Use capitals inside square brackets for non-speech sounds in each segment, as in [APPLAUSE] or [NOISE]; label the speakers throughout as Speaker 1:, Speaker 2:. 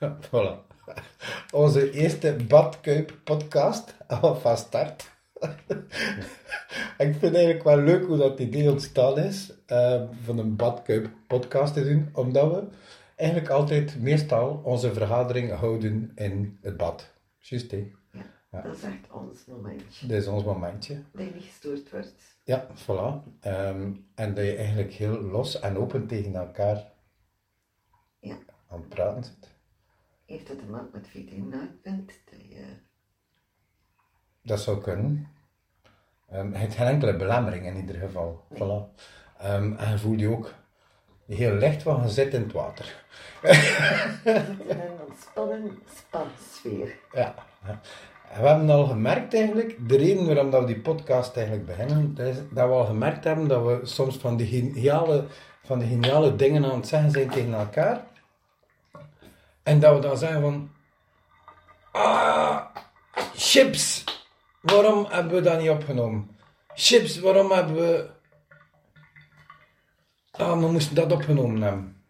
Speaker 1: [LAUGHS] voilà. Onze eerste Badkuip podcast [LAUGHS] van start. [LAUGHS] ik vind eigenlijk wel leuk hoe dat idee ontstaan is uh, van een Badkuip podcast te doen, omdat we eigenlijk altijd meestal onze vergadering houden in het bad. Juist, hè?
Speaker 2: Ja, dat is echt ons momentje.
Speaker 1: Dat is ons momentje.
Speaker 2: Dat je niet gestoord wordt.
Speaker 1: Ja, voilà. Um, en dat je eigenlijk heel los en open tegen elkaar
Speaker 2: ja.
Speaker 1: aan het praten zit.
Speaker 2: Heeft dat te maken met wie je vindt? Dat, je...
Speaker 1: dat zou kunnen. Um, het geen enkele belemmering in ieder geval.
Speaker 2: Nee.
Speaker 1: Voilà. Um, en je voelt je ook heel licht van je zit in het water.
Speaker 2: In een ontspannen spansfeer.
Speaker 1: Ja. En we hebben al gemerkt eigenlijk, de reden waarom dat we die podcast eigenlijk beginnen, is dat we al gemerkt hebben dat we soms van die geniale, van die geniale dingen aan het zeggen zijn tegen elkaar. En dat we dan zeggen van, ah, chips, waarom hebben we dat niet opgenomen? Chips, waarom hebben we, ah, we moesten dat opgenomen hebben.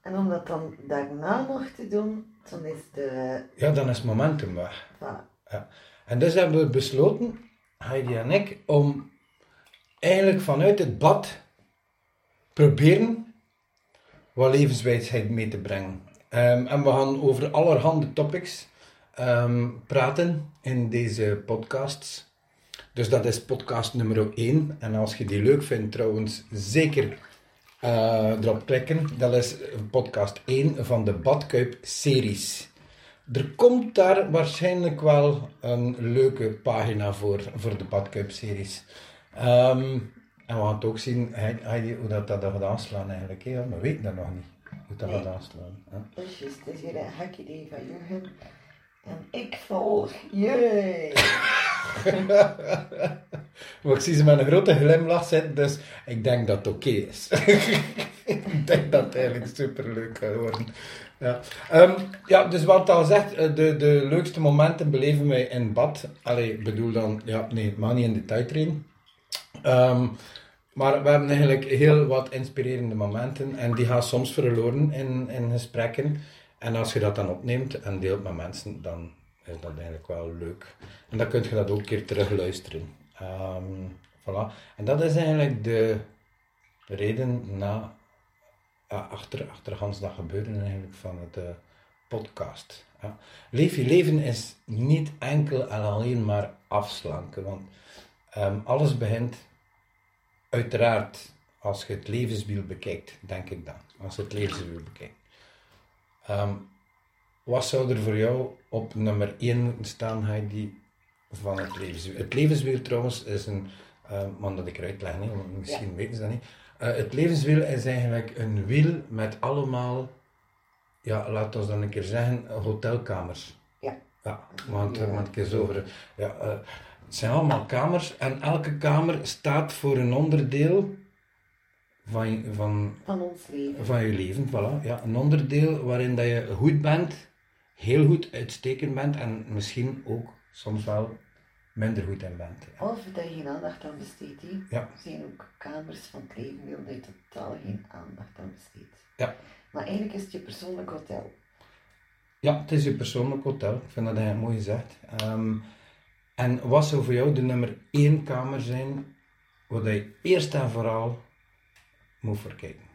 Speaker 2: En om dat dan daarna nog te doen, dan is de...
Speaker 1: Ja, dan is het momentum weg. Ja. En dus hebben we besloten, Heidi en ik, om eigenlijk vanuit het bad proberen wat levenswijsheid mee te brengen. Um, en we gaan over allerhande topics um, praten in deze podcasts. Dus dat is podcast nummer 1. En als je die leuk vindt, trouwens, zeker uh, erop klikken. Dat is podcast 1 van de Badkuip-series. Er komt daar waarschijnlijk wel een leuke pagina voor, voor de Badkuip-series. Um, en we gaan het ook zien hoe dat, dat gaat aanslaan eigenlijk. Hè? We weten dat nog niet, hoe dat
Speaker 2: Nee.
Speaker 1: gaat aanslaan. Hè?
Speaker 2: Juist, het is hier een hak idee van Jurgen. En ik volg jullie. [LAUGHS]
Speaker 1: Maar ik zie ze met een grote glimlach zitten, dus ik denk dat het oké is. [LAUGHS] ik denk dat het eigenlijk superleuk gaat worden. Ja. Ehm, ja, dus wat al zegt, eh, de, de leukste momenten beleven wij in bad. Allee, ik bedoel dan, ja, nee, maar niet in de tijdtrain. Ehm, maar we hebben eigenlijk heel wat inspirerende momenten en die gaan soms verloren in, in gesprekken. En als je dat dan opneemt en deelt met mensen, dan is dat eigenlijk wel leuk. En dan kun je dat ook een keer terugluisteren. Ehm voilà. En dat is eigenlijk de reden na, achter, achterhands dat gebeuren eigenlijk van het eh, podcast. Ja. Leef je leven is niet enkel en alleen maar afslanken, want ehm, alles begint uiteraard als je het levenswiel bekijkt, denk ik dan. Als je het levenswiel bekijkt. Ehm, wat zou er voor jou op nummer 1 moeten staan, Heidi, van het levenswiel? Het levenswiel trouwens is een, uh, man dat ik eruit leg, want misschien weten ze dat niet. Uh, het levenswiel is eigenlijk een wiel met allemaal, ja, laten we dan een keer zeggen, hotelkamers.
Speaker 2: Ja.
Speaker 1: Ja, want,
Speaker 2: Ja.
Speaker 1: want ik eens over, ja, uh, het zijn allemaal kamers en elke kamer staat voor een onderdeel van, van,
Speaker 2: Van ons leven.
Speaker 1: van je leven, voilà. Ja, een onderdeel waarin dat je goed bent, heel goed, uitstekend bent en misschien ook soms wel minder goed in bent. Ja.
Speaker 2: Of dat je geen aandacht aan besteedt.
Speaker 1: Ja.
Speaker 2: Er zijn ook kamers van het leven waar je totaal geen aandacht aan besteedt.
Speaker 1: Ja.
Speaker 2: Maar eigenlijk is het je persoonlijk hotel.
Speaker 1: Ja, het is je persoonlijk hotel. Ik vind dat eigenlijk mooi gezegd. Ehm, en wat zou voor jou de nummer één kamer zijn, waar je eerst en vooral moet voor kijken?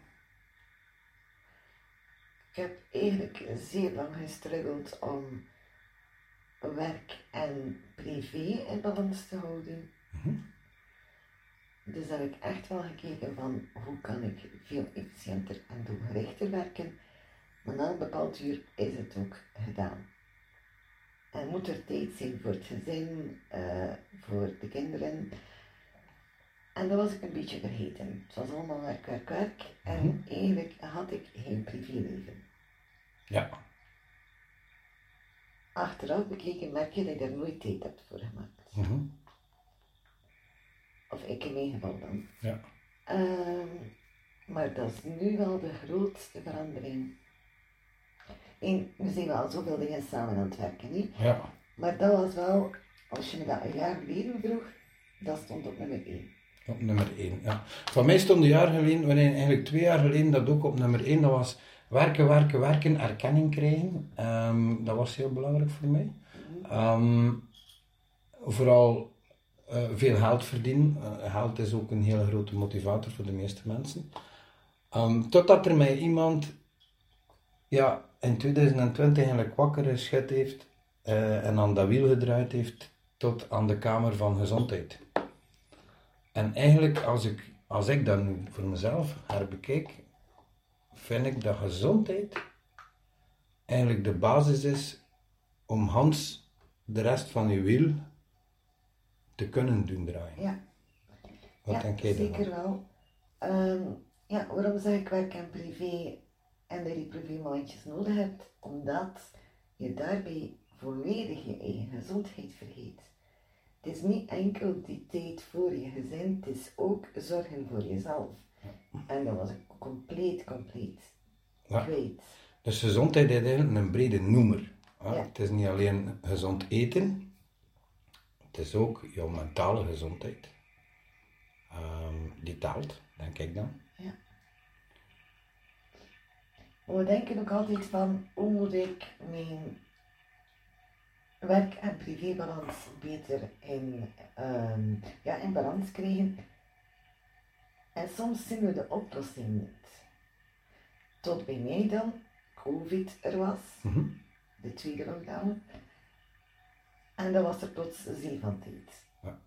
Speaker 2: Ik heb eigenlijk zeer lang gestruggeld om werk en privé in balans te houden.
Speaker 1: Mhm.
Speaker 2: Dus heb ik echt wel gekeken van hoe kan ik veel efficiënter en doelgerichter werken. Maar na een bepaald uur is het ook gedaan. En moet er tijd zijn voor het gezin, eh, voor de kinderen. En dat was ik een beetje vergeten. Het was allemaal werk, werk, werk. En
Speaker 1: Mhm.
Speaker 2: eigenlijk had ik geen privéleven.
Speaker 1: Ja.
Speaker 2: Achteraf bekeken merk je dat je daar nooit tijd hebt voor gemaakt.
Speaker 1: Mhm.
Speaker 2: Of ik in mijn geval dan.
Speaker 1: Ja.
Speaker 2: Ehm, maar dat is nu wel de grootste verandering. En we zijn wel zoveel dingen samen aan het werken, hè?
Speaker 1: Ja.
Speaker 2: maar dat was wel, als je me dat een jaar geleden vroeg, dat stond op nummer 1.
Speaker 1: Op nummer 1, ja. Van mij stond een jaar geleden, wanneer eigenlijk twee jaar geleden, dat ook op nummer 1, dat was werken, werken, werken, erkenning krijgen. Ehm, dat was heel belangrijk voor mij. Ehm, vooral eh, veel geld verdienen. Eh, geld is ook een hele grote motivator voor de meeste mensen. Um, totdat er mij iemand ja, in 2020 eigenlijk wakker geschud heeft uh, en aan dat wiel gedraaid heeft tot aan de Kamer van Gezondheid. En eigenlijk, als ik, als ik dat nu voor mezelf herbekijk, vind ik dat gezondheid eigenlijk de basis is om Hans de rest van je wiel te kunnen doen draaien.
Speaker 2: Ja.
Speaker 1: Wat
Speaker 2: ja,
Speaker 1: denk jij
Speaker 2: zeker wel. Ehm, ja, waarom zeg ik werk en privé en dat je die privémandjes nodig hebt? Omdat je daarbij volledig je eigen gezondheid vergeet. Het is niet enkel die tijd voor je gezin, het is ook zorgen voor jezelf. En dat was ik compleet, compleet
Speaker 1: Ja.
Speaker 2: kwijt.
Speaker 1: Dus gezondheid is eigenlijk een brede noemer. hè.
Speaker 2: Ja.
Speaker 1: Het is niet alleen gezond eten, het is ook jouw mentale gezondheid. Ehm, die telt, denk ik dan.
Speaker 2: Maar we denken ook altijd van, hoe moet ik mijn werk- en privébalans beter in, ehm, ja, in balans krijgen. En soms zien we de oplossing niet. Tot bij mij dan, COVID er was,
Speaker 1: Mhm.
Speaker 2: de tweede lockdown. En dan was er plots zee van tijd.
Speaker 1: Ja.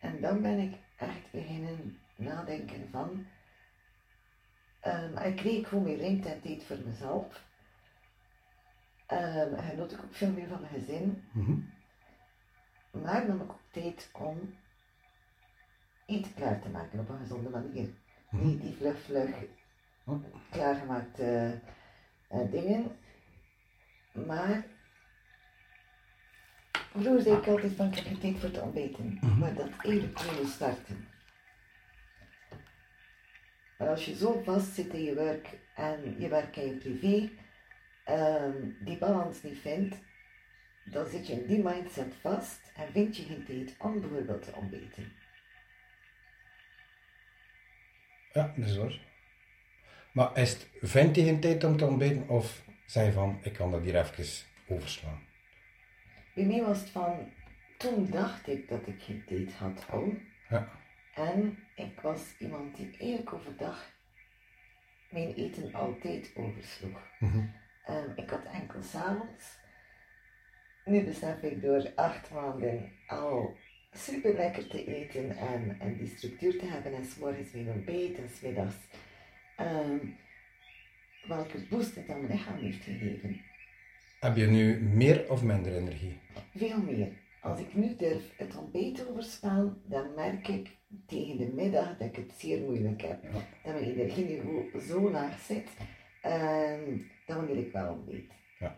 Speaker 2: En dan ben ik echt beginnen nadenken van, ehm, ik kreeg gewoon meer ruimte en tijd voor mezelf. Ehm, en genoot ik ook veel meer van mijn gezin.
Speaker 1: Mhm.
Speaker 2: Maar nam ik ook tijd om eten klaar te maken op een gezonde manier.
Speaker 1: Mhm.
Speaker 2: Niet die vlug vlug
Speaker 1: Oh.
Speaker 2: klaargemaakte eh, dingen. Maar vroeger zei ik altijd van ik heb geen tijd voor te ontbijten.
Speaker 1: Mhm.
Speaker 2: Maar dat eigenlijk willen starten. Maar als je zo vast zit in je werk en je werk en je privé, ehm, die balans niet vindt, dan zit je in die mindset vast en vind je geen tijd om bijvoorbeeld te ontbijten.
Speaker 1: Ja, dat is waar. Maar is het, vind je geen tijd om te ontbijten of je van, ik kan dat hier even overslaan?
Speaker 2: Bij mij was het van, toen dacht ik dat ik geen tijd had om.
Speaker 1: Ja.
Speaker 2: En ik was iemand die eigenlijk overdag mijn eten altijd oversloeg.
Speaker 1: Mhm.
Speaker 2: Ehm, ik had enkel s'avonds. Nu besef ik door acht maanden al super lekker te eten en, en die structuur te hebben en s'morgens mijn ontbijt en s'middags. Um, welke boost het aan mijn lichaam heeft gegeven.
Speaker 1: Heb je nu meer of minder energie?
Speaker 2: Veel meer. Als ik nu durf het ontbijt overslaan, dan merk ik tegen de middag dat ik het zeer moeilijk heb.
Speaker 1: Ja.
Speaker 2: Dat mijn energieniveau zo laag zit, ehm, dan wanneer ik wel ontbijt.
Speaker 1: Ja.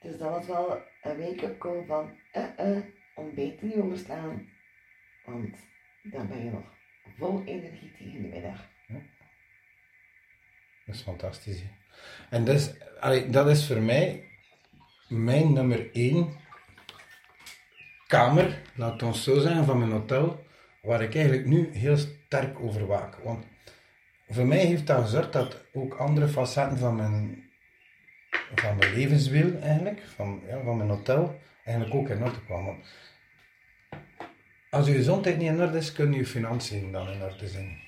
Speaker 2: Dus dat was wel een wake-up call van, eh, eh, ontbijt niet overslaan, want dan ben je nog vol energie tegen de middag.
Speaker 1: Dat is fantastisch. hè. En dat is, allee, dat is voor mij mijn nummer één kamer, laat ons zo zeggen, van mijn hotel, waar ik eigenlijk nu heel sterk over waak. Want voor mij heeft dat gezorgd dat ook andere facetten van mijn, van mijn levenswiel eigenlijk, van, ja, van mijn hotel, eigenlijk ook in orde kwamen. Als je gezondheid niet in orde is, kunnen je financiën dan in orde zijn.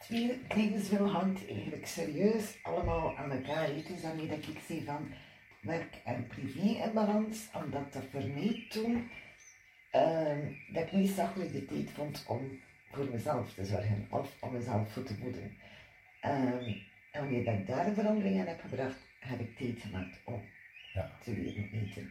Speaker 2: Twee levenswil hangt eigenlijk serieus allemaal aan elkaar. Het is daarmee dat ik zie van werk en privé in balans, omdat dat voor mij toen, ehm, dat ik niet ik de tijd vond om voor mezelf te zorgen of om mezelf goed te voeden. Ehm, en wanneer dat ik daar een verandering in heb gebracht, heb ik tijd gemaakt om
Speaker 1: Ja.
Speaker 2: te leren eten.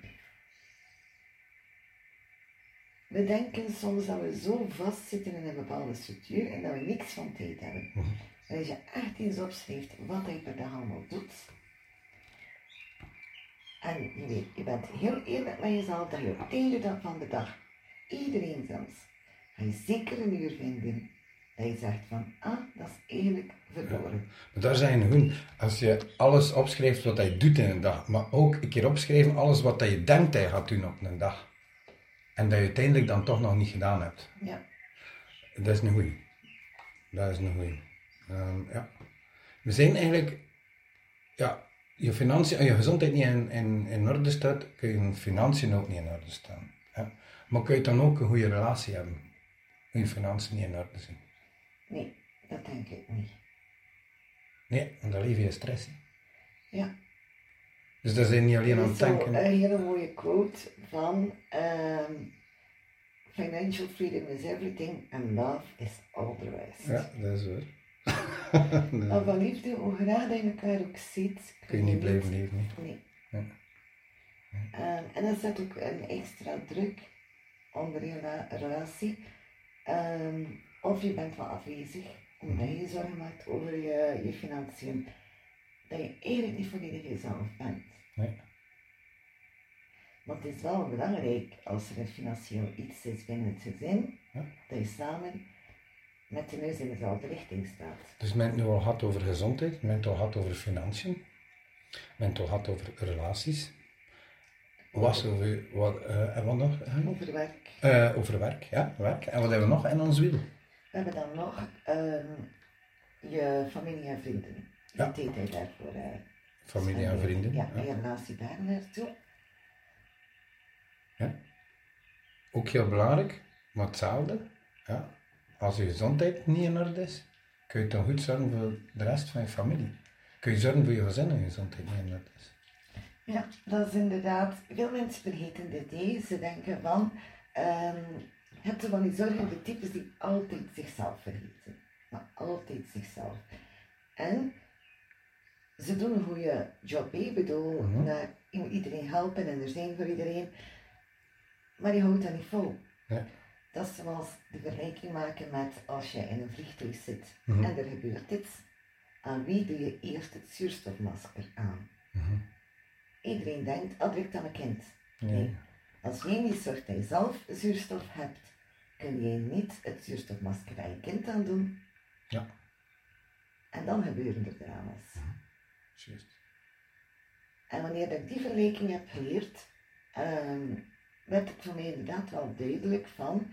Speaker 2: We denken soms dat we zo vastzitten in een bepaalde structuur en dat we niks van tijd hebben.
Speaker 1: Mhm.
Speaker 2: Maar als je echt eens opschrijft wat je per dag allemaal doet, en je, weet, je bent heel eerlijk met jezelf dat je op het einde van de dag, iedereen zelfs, ga je zeker een uur vinden dat je zegt van, ah, dat is eigenlijk verloren.
Speaker 1: Maar daar zijn gewoon, als je alles opschrijft wat je doet in een dag, maar ook een keer opschrijven alles wat je denkt dat je gaat doen op een dag. En dat je uiteindelijk dan toch nog niet gedaan hebt.
Speaker 2: Ja.
Speaker 1: Dat is een goeie. Dat is een goeie. Ehm, ja. We zijn eigenlijk, ja, je financiën en je gezondheid niet in, in, in orde staat, kun je financiën ook niet in orde staan. Ja. Maar kun je dan ook een goede relatie hebben, als je financiën niet in orde zijn?
Speaker 2: Nee, dat denk ik niet.
Speaker 1: Nee, want dan leef je in stress.
Speaker 2: Ja.
Speaker 1: Dus daar zijn niet alleen aan het denken.
Speaker 2: een hele mooie quote van ehm, Financial freedom is everything and love is all the rest.
Speaker 1: Ja, dat is waar. [LAUGHS]
Speaker 2: Maar van liefde, hoe graag dat je elkaar ook ziet,
Speaker 1: Kun je niet blijven leven.
Speaker 2: Nee.
Speaker 1: Ja.
Speaker 2: Ehm, en dan zet ook een extra druk onder je rela- relatie. Ehm, of je bent wel afwezig, omdat je zorgen maakt over je, je financiën. Dat je eigenlijk niet volledig jezelf bent.
Speaker 1: Nee.
Speaker 2: Want het is wel belangrijk als er een financieel iets is binnen het gezin,
Speaker 1: Ja.
Speaker 2: dat je samen met de neus in dezelfde richting staat.
Speaker 1: Dus men heeft nu al gehad over gezondheid, men al gehad over financiën, men al gehad over relaties. Was over, wat, eh, en wat nog?
Speaker 2: Over werk.
Speaker 1: Eh, over werk, ja, werk. En wat hebben we nog in ons wiel?
Speaker 2: We hebben dan nog ehm, je familie en vrienden.
Speaker 1: Ja.
Speaker 2: Je deed hij daarvoor. eh,
Speaker 1: Familie en vrienden.
Speaker 2: Ja,
Speaker 1: ja.
Speaker 2: relatie daar naartoe.
Speaker 1: Ook heel belangrijk, maar hetzelfde. Ja. Als je gezondheid niet in orde is, kun je dan goed zorgen voor de rest van je familie. Kun je zorgen voor je gezin en je gezondheid niet in orde is.
Speaker 2: Ja, dat is inderdaad. Veel mensen vergeten dit. hè. Ze denken van. je hebt van die zorgende types die altijd zichzelf vergeten. Maar altijd zichzelf. En ze doen een goede job. Ik bedoel,
Speaker 1: Mhm.
Speaker 2: naar, je moet iedereen helpen en er zijn voor iedereen. Maar je houdt dat niet vol.
Speaker 1: Ja.
Speaker 2: Dat is zoals de vergelijking maken met als je in een vliegtuig zit
Speaker 1: Mhm.
Speaker 2: en er gebeurt iets. Aan wie doe je eerst het zuurstofmasker aan?
Speaker 1: Mhm.
Speaker 2: Iedereen denkt, oh, direct aan mijn kind.
Speaker 1: Nee.
Speaker 2: Als jij niet zorgt dat je zelf zuurstof hebt, kun je niet het zuurstofmasker aan je kind aandoen.
Speaker 1: Ja,
Speaker 2: En dan gebeuren er drama's.
Speaker 1: juist.
Speaker 2: En wanneer ik die vergelijking heb geleerd, ehm, werd het voor mij inderdaad wel duidelijk van,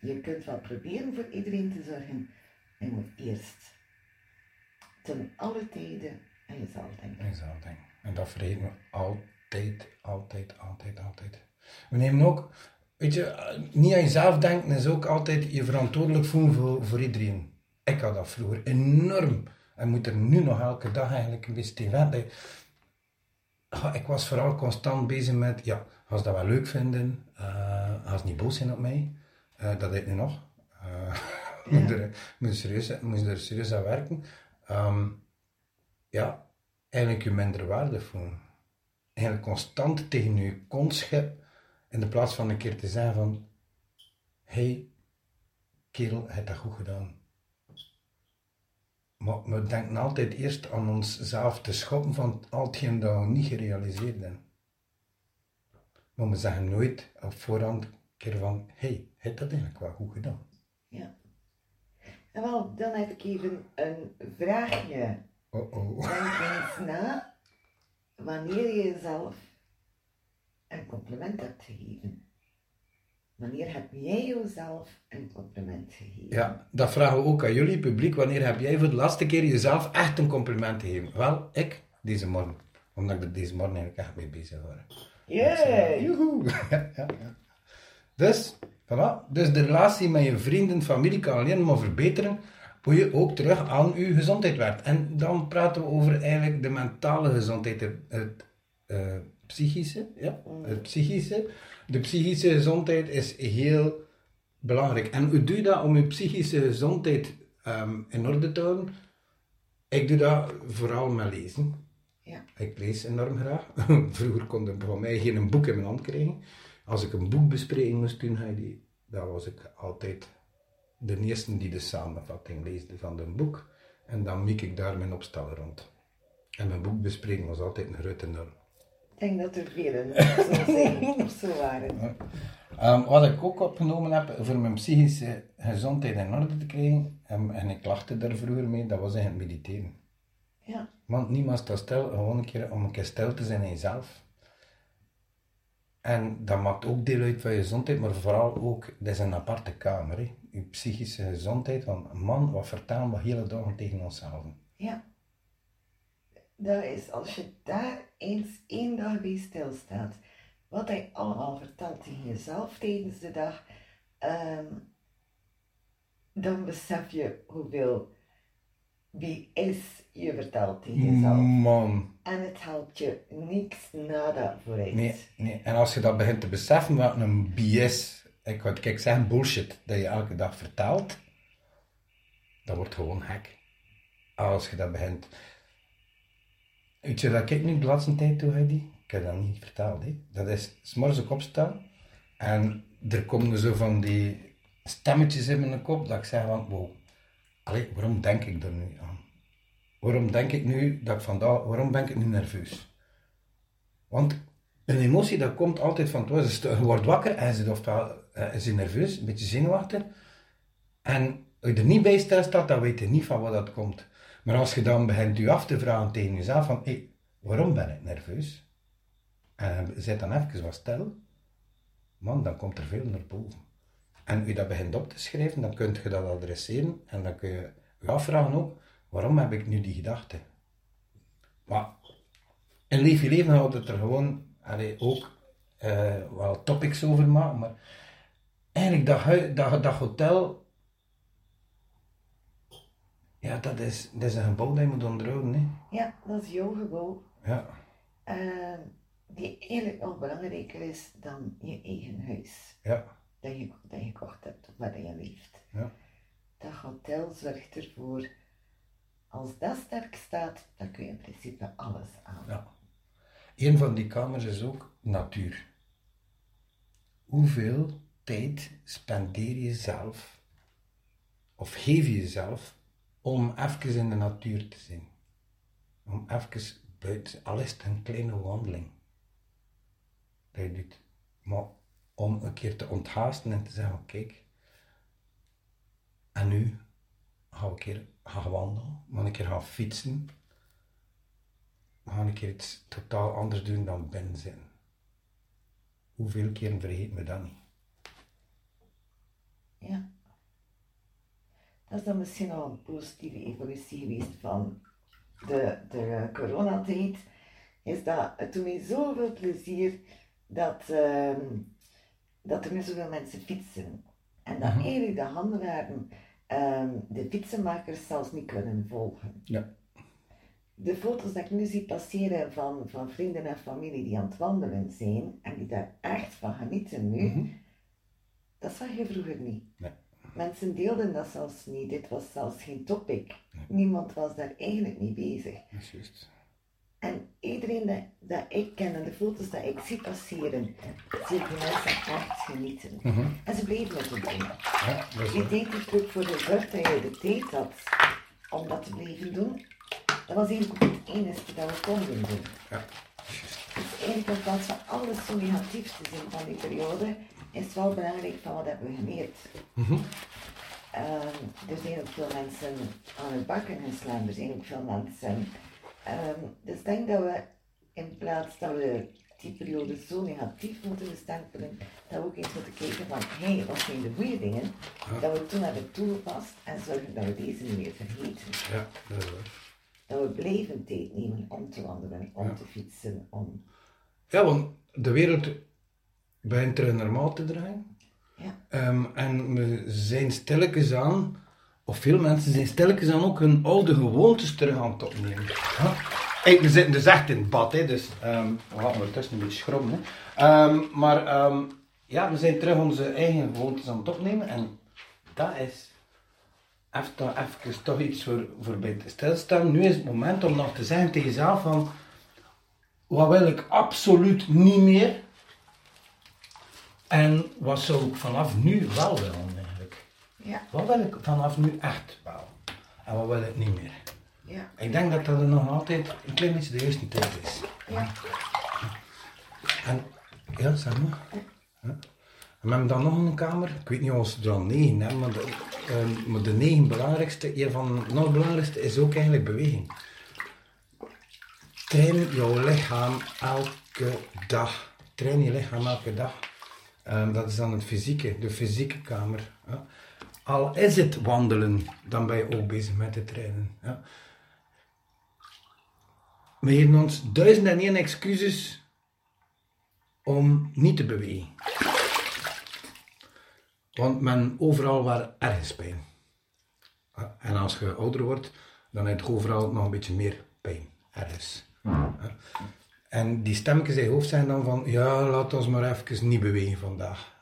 Speaker 2: je kunt wel proberen voor iedereen te zorgen, maar je moet eerst ten alle tijden aan jezelf denken.
Speaker 1: En zo denk ik. En dat vergeten we altijd, altijd, altijd, altijd. We nemen ook, weet je, eh, niet aan jezelf denken is ook altijd je verantwoordelijk voelen voor, voor iedereen. Ik had dat vroeger enorm. En moet er nu nog elke dag eigenlijk een beetje tegen. Ah, Ik was vooral constant bezig met, ja, als ze dat wel leuk vinden, eh als ze niet boos zijn op mij, eh, dat deed ik nu nog. [LAUGHS] Moet, er, moet, er serieus, moet er serieus aan werken. Ehm, ja, eigenlijk je minder waarde voelen. Eigenlijk constant tegen je kont schep, in de plaats van een keer te zeggen van, hey, kerel, je hebt dat goed gedaan. Maar we denken altijd eerst aan onszelf te schoppen van al hetgeen dat we niet gerealiseerd hebben. Maar we zeggen nooit op voorhand een keer van, hey, je hebt dat eigenlijk wel goed gedaan.
Speaker 2: Ja. En wel, dan heb ik even een vraagje.
Speaker 1: Oh oh.
Speaker 2: Denk eens na wanneer je jezelf een compliment hebt gegeven. Wanneer heb jij jezelf een compliment gegeven?
Speaker 1: Ja, dat vragen we ook aan jullie publiek. Wanneer heb jij voor de laatste keer jezelf echt een compliment gegeven? Wel, ik, deze morgen. Omdat ik er deze morgen eigenlijk echt mee bezig was.
Speaker 2: Yay!
Speaker 1: Joehoe! [LAUGHS] ja, ja, ja. Dus, voilà. Dus de relatie met je vrienden, familie kan alleen maar verbeteren hoe je ook terug aan je gezondheid werkt. En dan praten we over eigenlijk de mentale gezondheid, het, het eh, psychische, ja, het psychische. De psychische gezondheid is heel belangrijk. En hoe doe je dat om je psychische gezondheid ehm, in orde te houden? Ik doe dat vooral met lezen.
Speaker 2: Ja.
Speaker 1: Ik lees enorm graag. [LAUGHS] Vroeger kon ik van mij geen boek in mijn hand krijgen. Als ik een boekbespreking moest doen, dan was ik altijd de eerste die de samenvatting leesde van een boek. En dan miek ik daar mijn opstel rond. En mijn boekbespreking was altijd een grote norm.
Speaker 2: Ik denk dat er velen zo zijn [LAUGHS] of zo waren.
Speaker 1: Ehm, wat ik ook opgenomen heb voor mijn psychische gezondheid in orde te krijgen, en, en ik lachte daar vroeger mee, dat was eigenlijk mediteren.
Speaker 2: Ja,
Speaker 1: Want niemand staat stil, gewoon een keer om een keer stil te zijn in jezelf. En dat maakt ook deel uit van je gezondheid, maar vooral ook, dat is een aparte kamer. Je psychische gezondheid. Want man, wat vertellen we hele dagen tegen onszelf?
Speaker 2: ja. dat is als je daar eens één dag bij stilstaat, wat hij allemaal vertelt tegen jezelf tijdens de dag, ehm, dan besef je hoeveel wie is je vertelt tegen jezelf.
Speaker 1: Man.
Speaker 2: En het helpt je niks nada vooruit.
Speaker 1: Nee, nee. En als je dat begint te beseffen, wat een BS, ik wou kijk zeggen bullshit, dat je elke dag vertelt, dat wordt gewoon gek. Als je dat begint. Weet je dat ik nu de laatste tijd doe, Heidi? Ik heb dat niet verteld, hè. Dat is s'morgens opstaan en er komen zo van die stemmetjes in mijn kop dat ik zeg van, wow, allee, waarom denk ik er nu aan? Waarom denk ik nu dat ik vandaag, waarom ben ik nu nerveus? Want een emotie dat komt altijd van, je wordt wakker en je ofwel is je nerveus, een beetje zenuwachtig. En als je er niet bij stilstaat, dan weet je niet van wat dat komt. Maar als je dan begint je af te vragen tegen jezelf van, hey, waarom ben ik nerveus? En zet dan even wat stil, man, dan komt er veel naar boven. En als je dat begint op te schrijven, dan kun je dat adresseren en dan kun je je afvragen ook, waarom heb ik nu die gedachte? Maar in Leef je Leven houdt het er gewoon ook uh, wel topics over maken, maar eigenlijk dat, dat, dat hotel, ja, dat is, dat is een gebouw dat je moet onderhouden. Hè?
Speaker 2: Ja, dat is jouw gebouw.
Speaker 1: Ja.
Speaker 2: Uh, die eigenlijk nog belangrijker is dan je eigen huis.
Speaker 1: Ja.
Speaker 2: Dat je, dat je gekocht hebt of waar je leeft.
Speaker 1: Ja.
Speaker 2: Dat hotel zorgt ervoor, als dat sterk staat, dan kun je in principe alles aan.
Speaker 1: Ja. Een van die kamers is ook natuur. Hoeveel tijd spendeer je zelf, of geef je jezelf, om even in de natuur te zijn? Om even buiten, al is het een kleine wandeling, dat je doet. Maar om een keer te onthaasten en te zeggen, kijk, en nu ga ik een keer gaan wandelen, ga een keer gaan fietsen, ga een keer iets totaal anders doen dan binnen zijn. Hoeveel keren vergeet me dat niet?
Speaker 2: Ja. Dat is dan misschien al een positieve evolutie geweest van de, de coronatijd. Is dat het doet mij zoveel plezier dat, uh, dat er nu zoveel mensen fietsen. En dat eigenlijk de handelaren um, de fietsenmakers zelfs niet kunnen volgen.
Speaker 1: Ja.
Speaker 2: De foto's dat ik nu zie passeren van, van vrienden en familie die aan het wandelen zijn en die daar echt van genieten nu,
Speaker 1: Mhm.
Speaker 2: Dat zag je vroeger niet.
Speaker 1: Nee.
Speaker 2: Mensen deelden dat zelfs niet, dit was zelfs geen topic.
Speaker 1: Nee.
Speaker 2: Niemand was daar eigenlijk mee bezig.
Speaker 1: Dat is juist.
Speaker 2: En iedereen dat, dat ik ken en de foto's dat ik zie passeren, zie ik die mensen echt genieten.
Speaker 1: Mhm.
Speaker 2: En ze bleven het doen.
Speaker 1: Ja,
Speaker 2: Je deed er ook voor gezorgd dat je de tijd had om dat te blijven doen. Dat was eigenlijk ook het enige dat we konden doen.
Speaker 1: Ja.
Speaker 2: Dus eigenlijk in plaats van alles zo negatief te zien van die periode, is het wel belangrijk van wat hebben we geleerd.
Speaker 1: Mhm.
Speaker 2: Ehm, er zijn ook veel mensen aan het bakken geslaan, er zijn ook veel mensen. ehm, dus ik denk dat we in plaats dat we die periode zo negatief moeten bestempelen, dat we ook eens moeten kijken van, hé, hey, wat zijn de goede dingen dat we toen hebben toegepast en zorgen dat we deze niet meer vergeten.
Speaker 1: Ja, dat is waar.
Speaker 2: Dat we blijven tijd nemen om te wandelen, om
Speaker 1: Ja.
Speaker 2: te fietsen, om...
Speaker 1: Ja, want de wereld begint terug normaal te draaien.
Speaker 2: Ja.
Speaker 1: Ehm, en we zijn stilletjes aan, of veel mensen zijn stilletjes aan ook hun oude gewoontes terug aan het opnemen. Hey, we zitten dus echt in het bad, hè, dus ehm, we gaan ondertussen een beetje schrobben. Hè. Ehm, maar ja, we zijn terug onze eigen gewoontes aan het opnemen en dat is even, toch- even toch iets voor, voor bij te stilstaan. Nu is het moment om nog te zeggen tegen jezelf van wat wil ik absoluut niet meer en wat zou ik vanaf nu wel willen eigenlijk.
Speaker 2: Ja,
Speaker 1: Wat wil ik vanaf nu echt wel en wat wil ik niet meer.
Speaker 2: ja,
Speaker 1: Ik denk dat dat er nog altijd een klein beetje de eerste tijd is.
Speaker 2: ja.
Speaker 1: En ja, zeg maar. Ja. En we hebben dan nog een kamer. Ik weet niet of ze er al negen hebben, maar de, ehm, maar de negen belangrijkste, een van de nog belangrijkste is ook eigenlijk beweging. Train jouw lichaam elke dag. Train je lichaam elke dag. Ehm, dat is dan het fysieke, de fysieke kamer. Al is het wandelen, dan ben je ook bezig met het trainen. We geven ons duizend en één excuses om niet te bewegen. Want men overal waar ergens pijn. En als je ouder wordt, dan heb je overal nog een beetje meer pijn. Ergens. En die stemmetjes in hoofd zijn dan van, ja, laat ons maar even niet bewegen vandaag.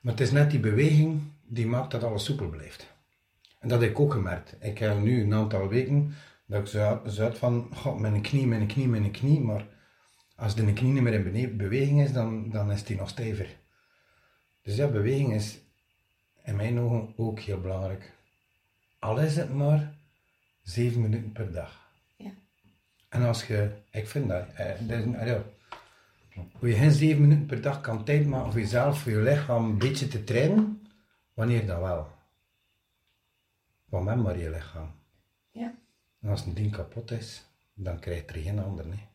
Speaker 1: Maar het is net die beweging die maakt dat alles soepel blijft. En dat heb ik ook gemerkt. Ik heb nu een aantal weken dat ik zo uit van, god, mijn knie, mijn knie, mijn knie, maar als de knie niet meer in beweging is, dan, dan is die nog stijver. Dus ja, beweging is in mijn ogen ook heel belangrijk. Al is het maar zeven minuten per dag. En als je, ik vind dat, eh, dat is, een- ja, hoe je geen zeven minuten per dag kan tijd maken voor jezelf, voor je lichaam een beetje te trainen, wanneer dan wel? Want met maar je lichaam.
Speaker 2: Ja.
Speaker 1: En als een ding kapot is, dan krijgt er geen ander. Nee.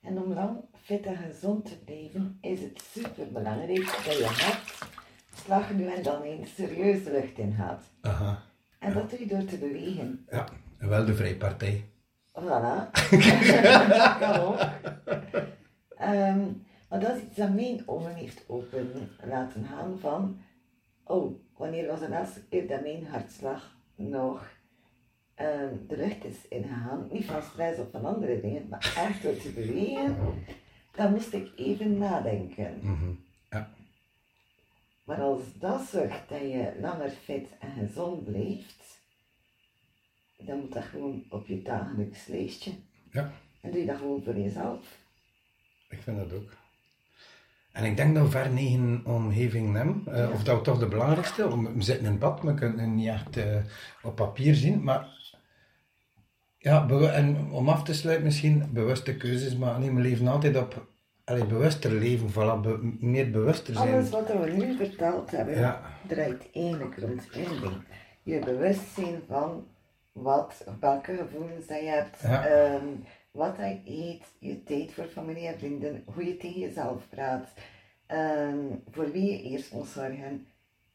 Speaker 2: En om lang fit en gezond te blijven, is het super belangrijk dat je hart slag nu en dan eens serieus lucht in gaat.
Speaker 1: Aha.
Speaker 2: En dat doe je door te bewegen.
Speaker 1: Ja, wel de Vrijpartij.
Speaker 2: Voilà. [LAUGHS] Ehm, maar dat is iets dat mijn ogen heeft open laten gaan van, oh, wanneer was de laatste keer dat mijn hartslag nog ehm, de lucht is ingegaan? Niet van stress of van andere dingen, maar echt door te bewegen. Dan moest ik even nadenken.
Speaker 1: Mhm. Ja.
Speaker 2: Maar als dat zorgt dat je langer fit en gezond blijft, dan moet dat gewoon op je dagelijks lijstje.
Speaker 1: ja,
Speaker 2: En doe je dat gewoon voor jezelf.
Speaker 1: ik vind dat ook. En ik denk dat we ver negen omgevingen hebben, eh, of dat toch de belangrijkste, om- we zitten in het bad, we kunnen het niet echt eh, op papier zien, maar ja, en om af te sluiten misschien, bewuste keuzes, maar nee, we leven altijd op, allee, bewuster leven, voilà, be- meer bewuster zijn.
Speaker 2: Alles wat we nu verteld hebben,
Speaker 1: Ja.
Speaker 2: draait eigenlijk rond één ding. Je bewustzijn van wat, welke gevoelens dat je hebt,
Speaker 1: Ja.
Speaker 2: ehm, wat dat je eet, je tijd voor familie en vrienden, hoe je tegen jezelf praat, ehm, voor wie je eerst moet zorgen.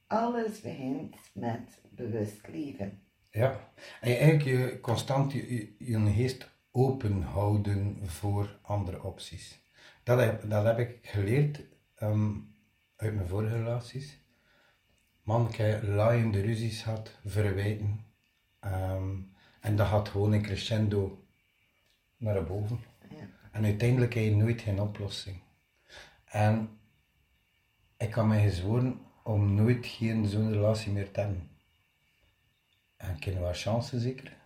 Speaker 2: Alles begint met bewust leven.
Speaker 1: Ja, en je eigenlijk je constant je, je, je geest open houden voor andere opties. Dat heb, dat heb ik geleerd ehm, uit mijn vorige relaties. Man, ik heb laaiende ruzies gehad, verwijten. Ehm, en dat gaat gewoon in crescendo naar boven.
Speaker 2: Ja.
Speaker 1: En uiteindelijk heb je nooit geen oplossing. En ik had mij gezworen om nooit geen zo'n relatie meer te hebben. En ik heb wel chance zeker.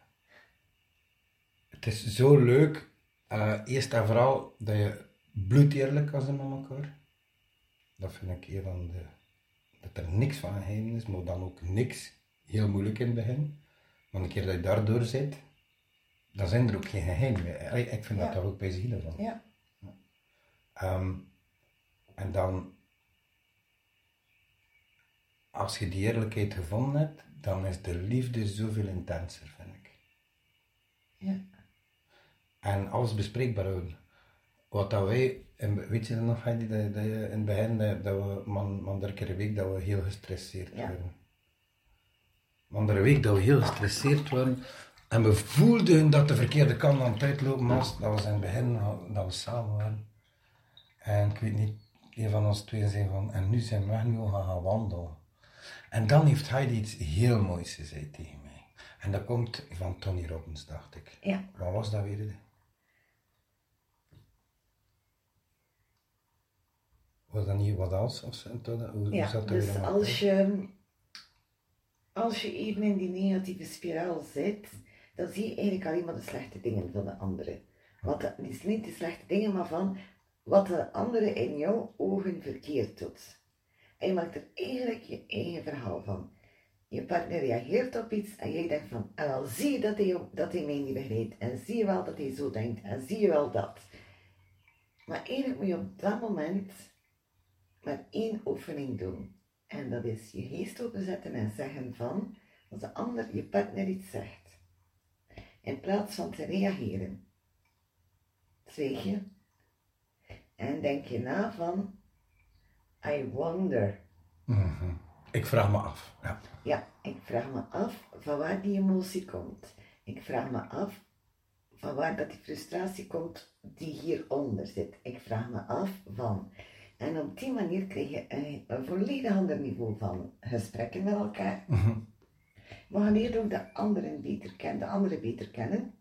Speaker 1: Het is zo leuk, eh, eerst en vooral, dat je bloedeerlijk kan zijn met elkaar. Dat vind ik een van de... Dat er niks van geheim is, maar dan ook niks heel moeilijk in het begin. Maar een keer dat je daardoor zit, dan zijn er ook geen geheimen meer. Ik vind dat toch ook bij zielen van.
Speaker 2: Ja.
Speaker 1: Ehm, en dan, als je die eerlijkheid gevonden hebt, dan is de liefde zoveel intenser, vind ik.
Speaker 2: Ja.
Speaker 1: En alles bespreekbaar houden. Wat dat wij, en weet je nog, Heidi, dat, dat je in het begin, dat, we, man, man, keer week, dat we heel gestresseerd
Speaker 2: Ja.
Speaker 1: Week dat we heel gestresseerd waren. En we voelden dat de verkeerde kant aan het uitlopen was. Dat was in het begin, dat we samen waren. En ik weet niet, een van ons twee zei van, en nu zijn we weg, nu gaan gaan wandelen. En dan heeft Heidi iets heel moois gezegd tegen mij. En dat komt van Tony Robbins, dacht ik.
Speaker 2: Ja.
Speaker 1: Wat was dat weer? Was dat niet wat als? Of zo? Hoe, hoe
Speaker 2: Ja,
Speaker 1: zat dat
Speaker 2: dus als je, als je even in die negatieve spiraal zit, dan zie je eigenlijk alleen maar de slechte dingen van de anderen. Wat de, niet niet de slechte dingen, maar van wat de andere in jouw ogen verkeerd doet. En je maakt er eigenlijk je eigen verhaal van. Je partner reageert op iets en jij denkt van, en wel zie je dat hij, dat hij mij niet begrijpt. En zie je wel dat hij zo denkt. En zie je wel dat. Maar eigenlijk moet je op dat moment maar één oefening doen. En dat is je geest openzetten en zeggen van, als de ander je partner iets zegt, in plaats van te reageren, zwijg je en denk je na van, I wonder.
Speaker 1: Mhm. Ik vraag me af. Ja.
Speaker 2: Ja, ik vraag me af van waar die emotie komt. Ik vraag me af van waar dat die frustratie komt die hieronder zit. Ik vraag me af van. En op die manier krijg je een, een volledig ander niveau van gesprekken met elkaar. We gaan ook de anderen beter kennen, de anderen beter kennen.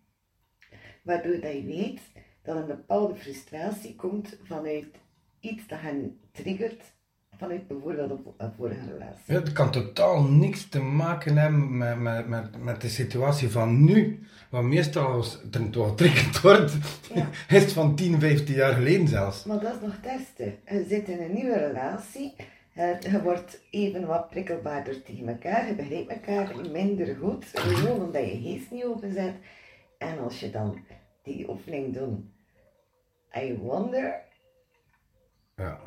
Speaker 2: Waardoor dat je weet dat een bepaalde frustratie komt vanuit iets dat hen triggert, vanuit bijvoorbeeld een vo- een vorige relatie.
Speaker 1: Ja, het kan totaal niks te maken hebben met, met, met, met de situatie van nu. Want meestal als het wel triggerd wordt,
Speaker 2: Ja. [LAUGHS]
Speaker 1: is het van 10, 15 jaar geleden zelfs.
Speaker 2: Maar dat is nog het ergste. Je zit in een nieuwe relatie, eh, je wordt even wat prikkelbaarder tegen elkaar, je begrijpt elkaar minder goed, gewoon omdat je geest niet openzet. En als je dan die oefening doet, I wonder,
Speaker 1: Ja.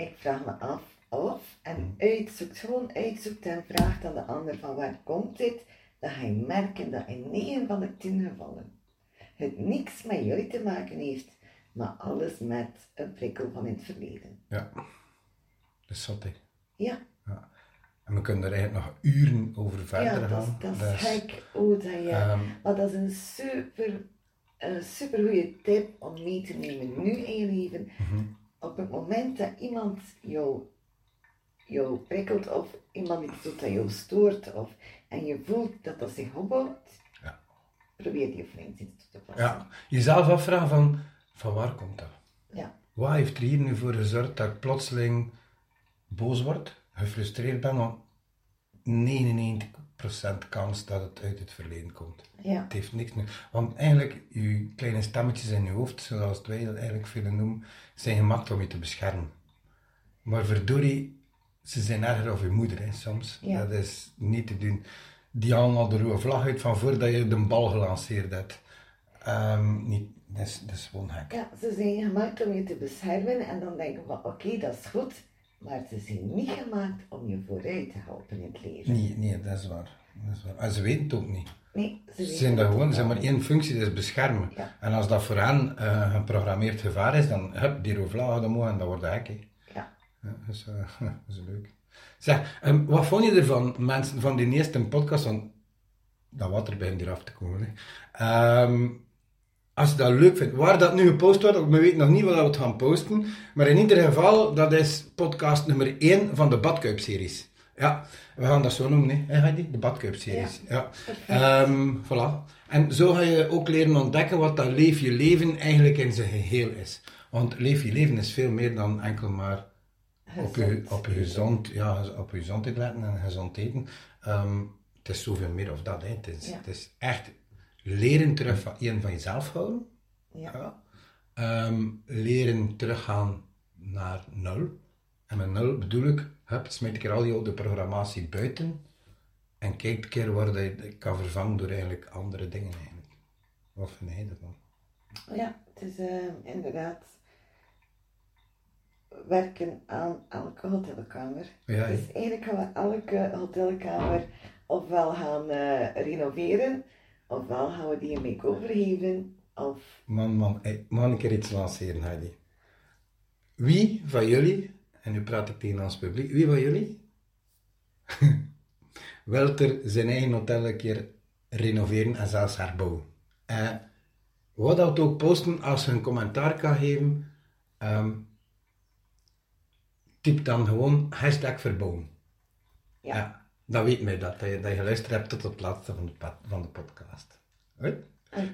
Speaker 2: Ik vraag me af of, en uitzoekt, gewoon uitzoekt en vraagt aan de ander van waar komt dit, dan ga je merken dat in 9 van de 10 gevallen het niks met jullie te maken heeft, maar alles met een prikkel van in het verleden.
Speaker 1: ja. Dat is zot, hè.
Speaker 2: Ja,
Speaker 1: En we kunnen er eigenlijk nog uren over verder
Speaker 2: ja dat,
Speaker 1: gaan.
Speaker 2: dat is
Speaker 1: Dus,
Speaker 2: gek hoe dat je...
Speaker 1: ehm,
Speaker 2: maar dat is een super, een super goede tip om mee te nemen nu in je leven.
Speaker 1: mhm.
Speaker 2: Op het moment dat iemand jou, jou prikkelt of iemand iets doet dat jou stoort of, en je voelt dat dat zich opbouwt,
Speaker 1: Ja.
Speaker 2: probeer die eens toe te passen.
Speaker 1: ja. Jezelf afvragen van, van waar komt dat?
Speaker 2: Ja.
Speaker 1: Wat heeft er hier nu voor gezorgd dat ik plotseling boos word, gefrustreerd ben, want 99% kans dat het uit het verleden komt.
Speaker 2: Ja.
Speaker 1: Het heeft niks meer. Want eigenlijk, je kleine stemmetjes in je hoofd, zoals wij dat eigenlijk willen noemen, zijn gemaakt om je te beschermen. Maar verdorie, ze zijn erger of je moeder, hè, soms.
Speaker 2: Ja.
Speaker 1: Dat is niet te doen. Die halen al de rode vlag uit van voordat je de bal gelanceerd hebt. Ehm, niet, dat, is, dat is gewoon gek.
Speaker 2: Ja, ze zijn gemaakt om je te beschermen en dan denken we van oké, dat is goed, maar ze zijn niet gemaakt om je vooruit te helpen in het leven.
Speaker 1: Nee, nee, dat is waar. Dat is waar. En ze weten het ook niet.
Speaker 2: Nee, ze
Speaker 1: Ze zijn
Speaker 2: het
Speaker 1: gewoon, zeg maar één functie, dat is beschermen.
Speaker 2: Ja.
Speaker 1: En als dat voor hen eh, geprogrammeerd gevaar is, dan hup, die vlag omhoog en dat wordt hek.
Speaker 2: Ja.
Speaker 1: Ja, dat, is, eh, [LAUGHS] dat is leuk. Zeg, ehm, wat vond je ervan, mensen, van die eerste podcast? Want dat water begint hier af te komen. Hè. Als je dat leuk vindt, waar dat nu gepost wordt, we weten nog niet waar we het gaan posten, maar in ieder geval, dat is podcast nummer 1 van de Badkuip-series. Ja, we gaan dat zo noemen, hè? De Badkuip-series. Ja. Ehm, voilà. En zo ga je ook leren ontdekken wat dat leef je leven eigenlijk in zijn geheel is. Want leef je leven is veel meer dan enkel maar op je, op je gezond, ja, op je gezondheid letten en gezond eten. Ehm, het is zoveel meer of dat. Hè. Het, is,
Speaker 2: Ja.
Speaker 1: het is echt leren terug van, één, van jezelf houden.
Speaker 2: Ja.
Speaker 1: Ehm, leren teruggaan naar nul. En met nul bedoel ik, hup, smijt ik er al die oude programmatie buiten. En kijk een keer waar dat je kan vervangen door eigenlijk andere dingen eigenlijk. Wat vind jij?
Speaker 2: Ja, het is eh, inderdaad werken aan elke hotelkamer.
Speaker 1: Ja,
Speaker 2: dus eigenlijk gaan we elke hotelkamer ofwel gaan eh, renoveren, ofwel gaan we die een make-over geven, of
Speaker 1: Man, man, mag een keer iets lanceren, Heidi. Wie van jullie, en nu praat ik tegen ons publiek, wie van jullie [LAUGHS] wil er zijn eigen hotel een keer renoveren en zelfs herbouwen? Eh, wat dat ook posten als je een commentaar kan geven, ehm, typ dan gewoon hashtag verbouwen.
Speaker 2: ja.
Speaker 1: Dan weet mij dat, dat je, dat je geluisterd hebt tot het laatste van de, van de podcast.
Speaker 2: Oké.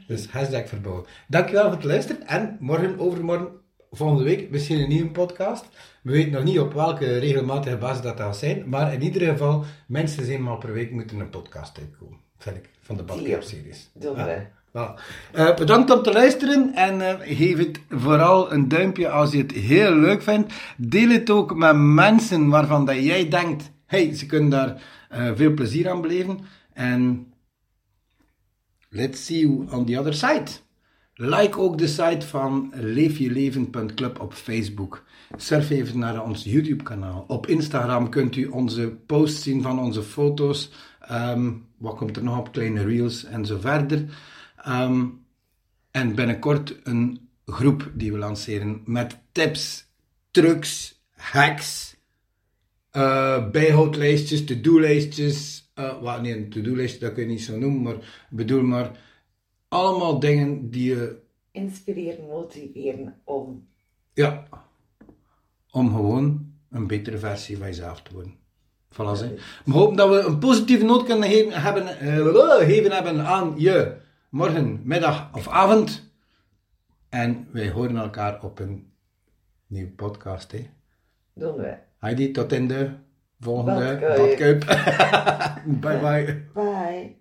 Speaker 1: Dus hashtag verbouwen. Dankjewel voor het luisteren. En morgen, overmorgen, volgende week, misschien een nieuwe podcast. We weten nog niet op welke regelmatige basis dat zal zijn. Maar in ieder geval, minstens eenmaal per week moet er een podcast uitkomen. Vind ik, van de.
Speaker 2: Doen we.
Speaker 1: Ja. Voilà. Eh, bedankt om te luisteren en eh, geef het vooral een duimpje als je het heel leuk vindt. Deel het ook met mensen waarvan dat jij denkt, hey, ze kunnen daar eh, veel plezier aan beleven. En let's see you on the other side. Like ook de site van leefjeleven.club op Facebook. Surf even naar ons YouTube kanaal. Op Instagram kunt u onze posts zien van onze foto's. Ehm, wat komt er nog op? Kleine reels en zo verder. Ehm, en binnenkort een groep die we lanceren met tips, trucs, hacks, eh, bijhoudlijstjes, to-do-lijstjes. eh wat nee, een to-do-lijstje, dat kun je niet zo noemen, maar bedoel maar allemaal dingen die je,
Speaker 2: Inspireren, motiveren om.
Speaker 1: ja, om gewoon een betere versie van jezelf te worden. Voilà, zeg. We hopen dat we een positieve noot kunnen geven hebben, eh, geven hebben aan je morgen, middag of avond. En wij horen elkaar op een nieuwe podcast. Hè.
Speaker 2: Doen we.
Speaker 1: Heidi, tot in de volgende Badkuip. [LAUGHS] bye bye.
Speaker 2: Bye.